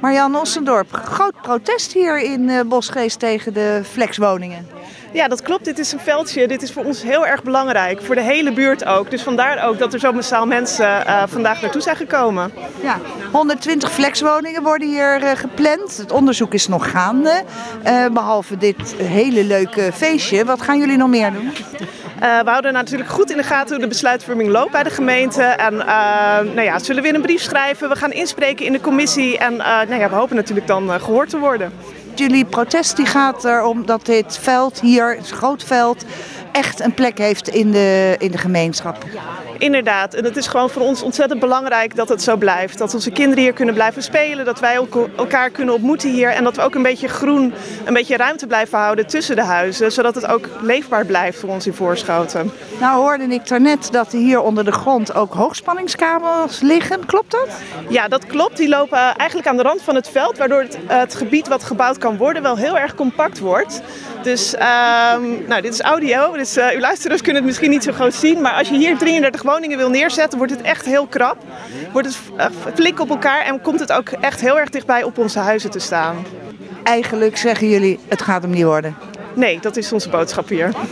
Marjan Ossendorp, groot protest hier in uh, Bosgeest tegen de flexwoningen. Ja, dat klopt. Dit is een veldje. Dit is voor ons heel erg belangrijk. Voor de hele buurt ook. Dus vandaar ook dat er zo massaal mensen uh, vandaag naartoe zijn gekomen. Ja, 120 flexwoningen worden hier uh, gepland. Het onderzoek is nog gaande. behalve dit hele leuke feestje. Wat gaan jullie nog meer doen? Uh, we houden natuurlijk goed in de gaten hoe de besluitvorming loopt bij de gemeente. En uh, nou ja, zullen we weer een brief schrijven. We gaan inspreken in de commissie. En uh, nou ja, we hopen natuurlijk dan gehoord te worden. Jullie protest die gaat erom dat dit veld hier, het groot veld, echt een plek heeft in de, in de gemeenschap. Inderdaad, en het is gewoon voor ons ontzettend belangrijk dat het zo blijft. Dat onze kinderen hier kunnen blijven spelen, dat wij elkaar kunnen ontmoeten hier en dat we ook een beetje groen, een beetje ruimte blijven houden tussen de huizen, zodat het ook leefbaar blijft voor ons in Voorschoten. Nou hoorde ik daarnet dat hier onder de grond ook hoogspanningskabels liggen, klopt dat? Ja, dat klopt. Die lopen eigenlijk aan de rand van het veld, waardoor het, het gebied wat gebouwd kan worden wel heel erg compact wordt. Dus um, nou, dit is audio, dus uh, uw luisteraars kunnen het misschien niet zo groot zien, maar als je hier 33 woningen wil neerzetten, wordt het echt heel krap. Wordt het uh, flink op elkaar en komt het ook echt heel erg dichtbij op onze huizen te staan. Eigenlijk zeggen jullie, het gaat hem niet worden. Nee, dat is onze boodschap hier.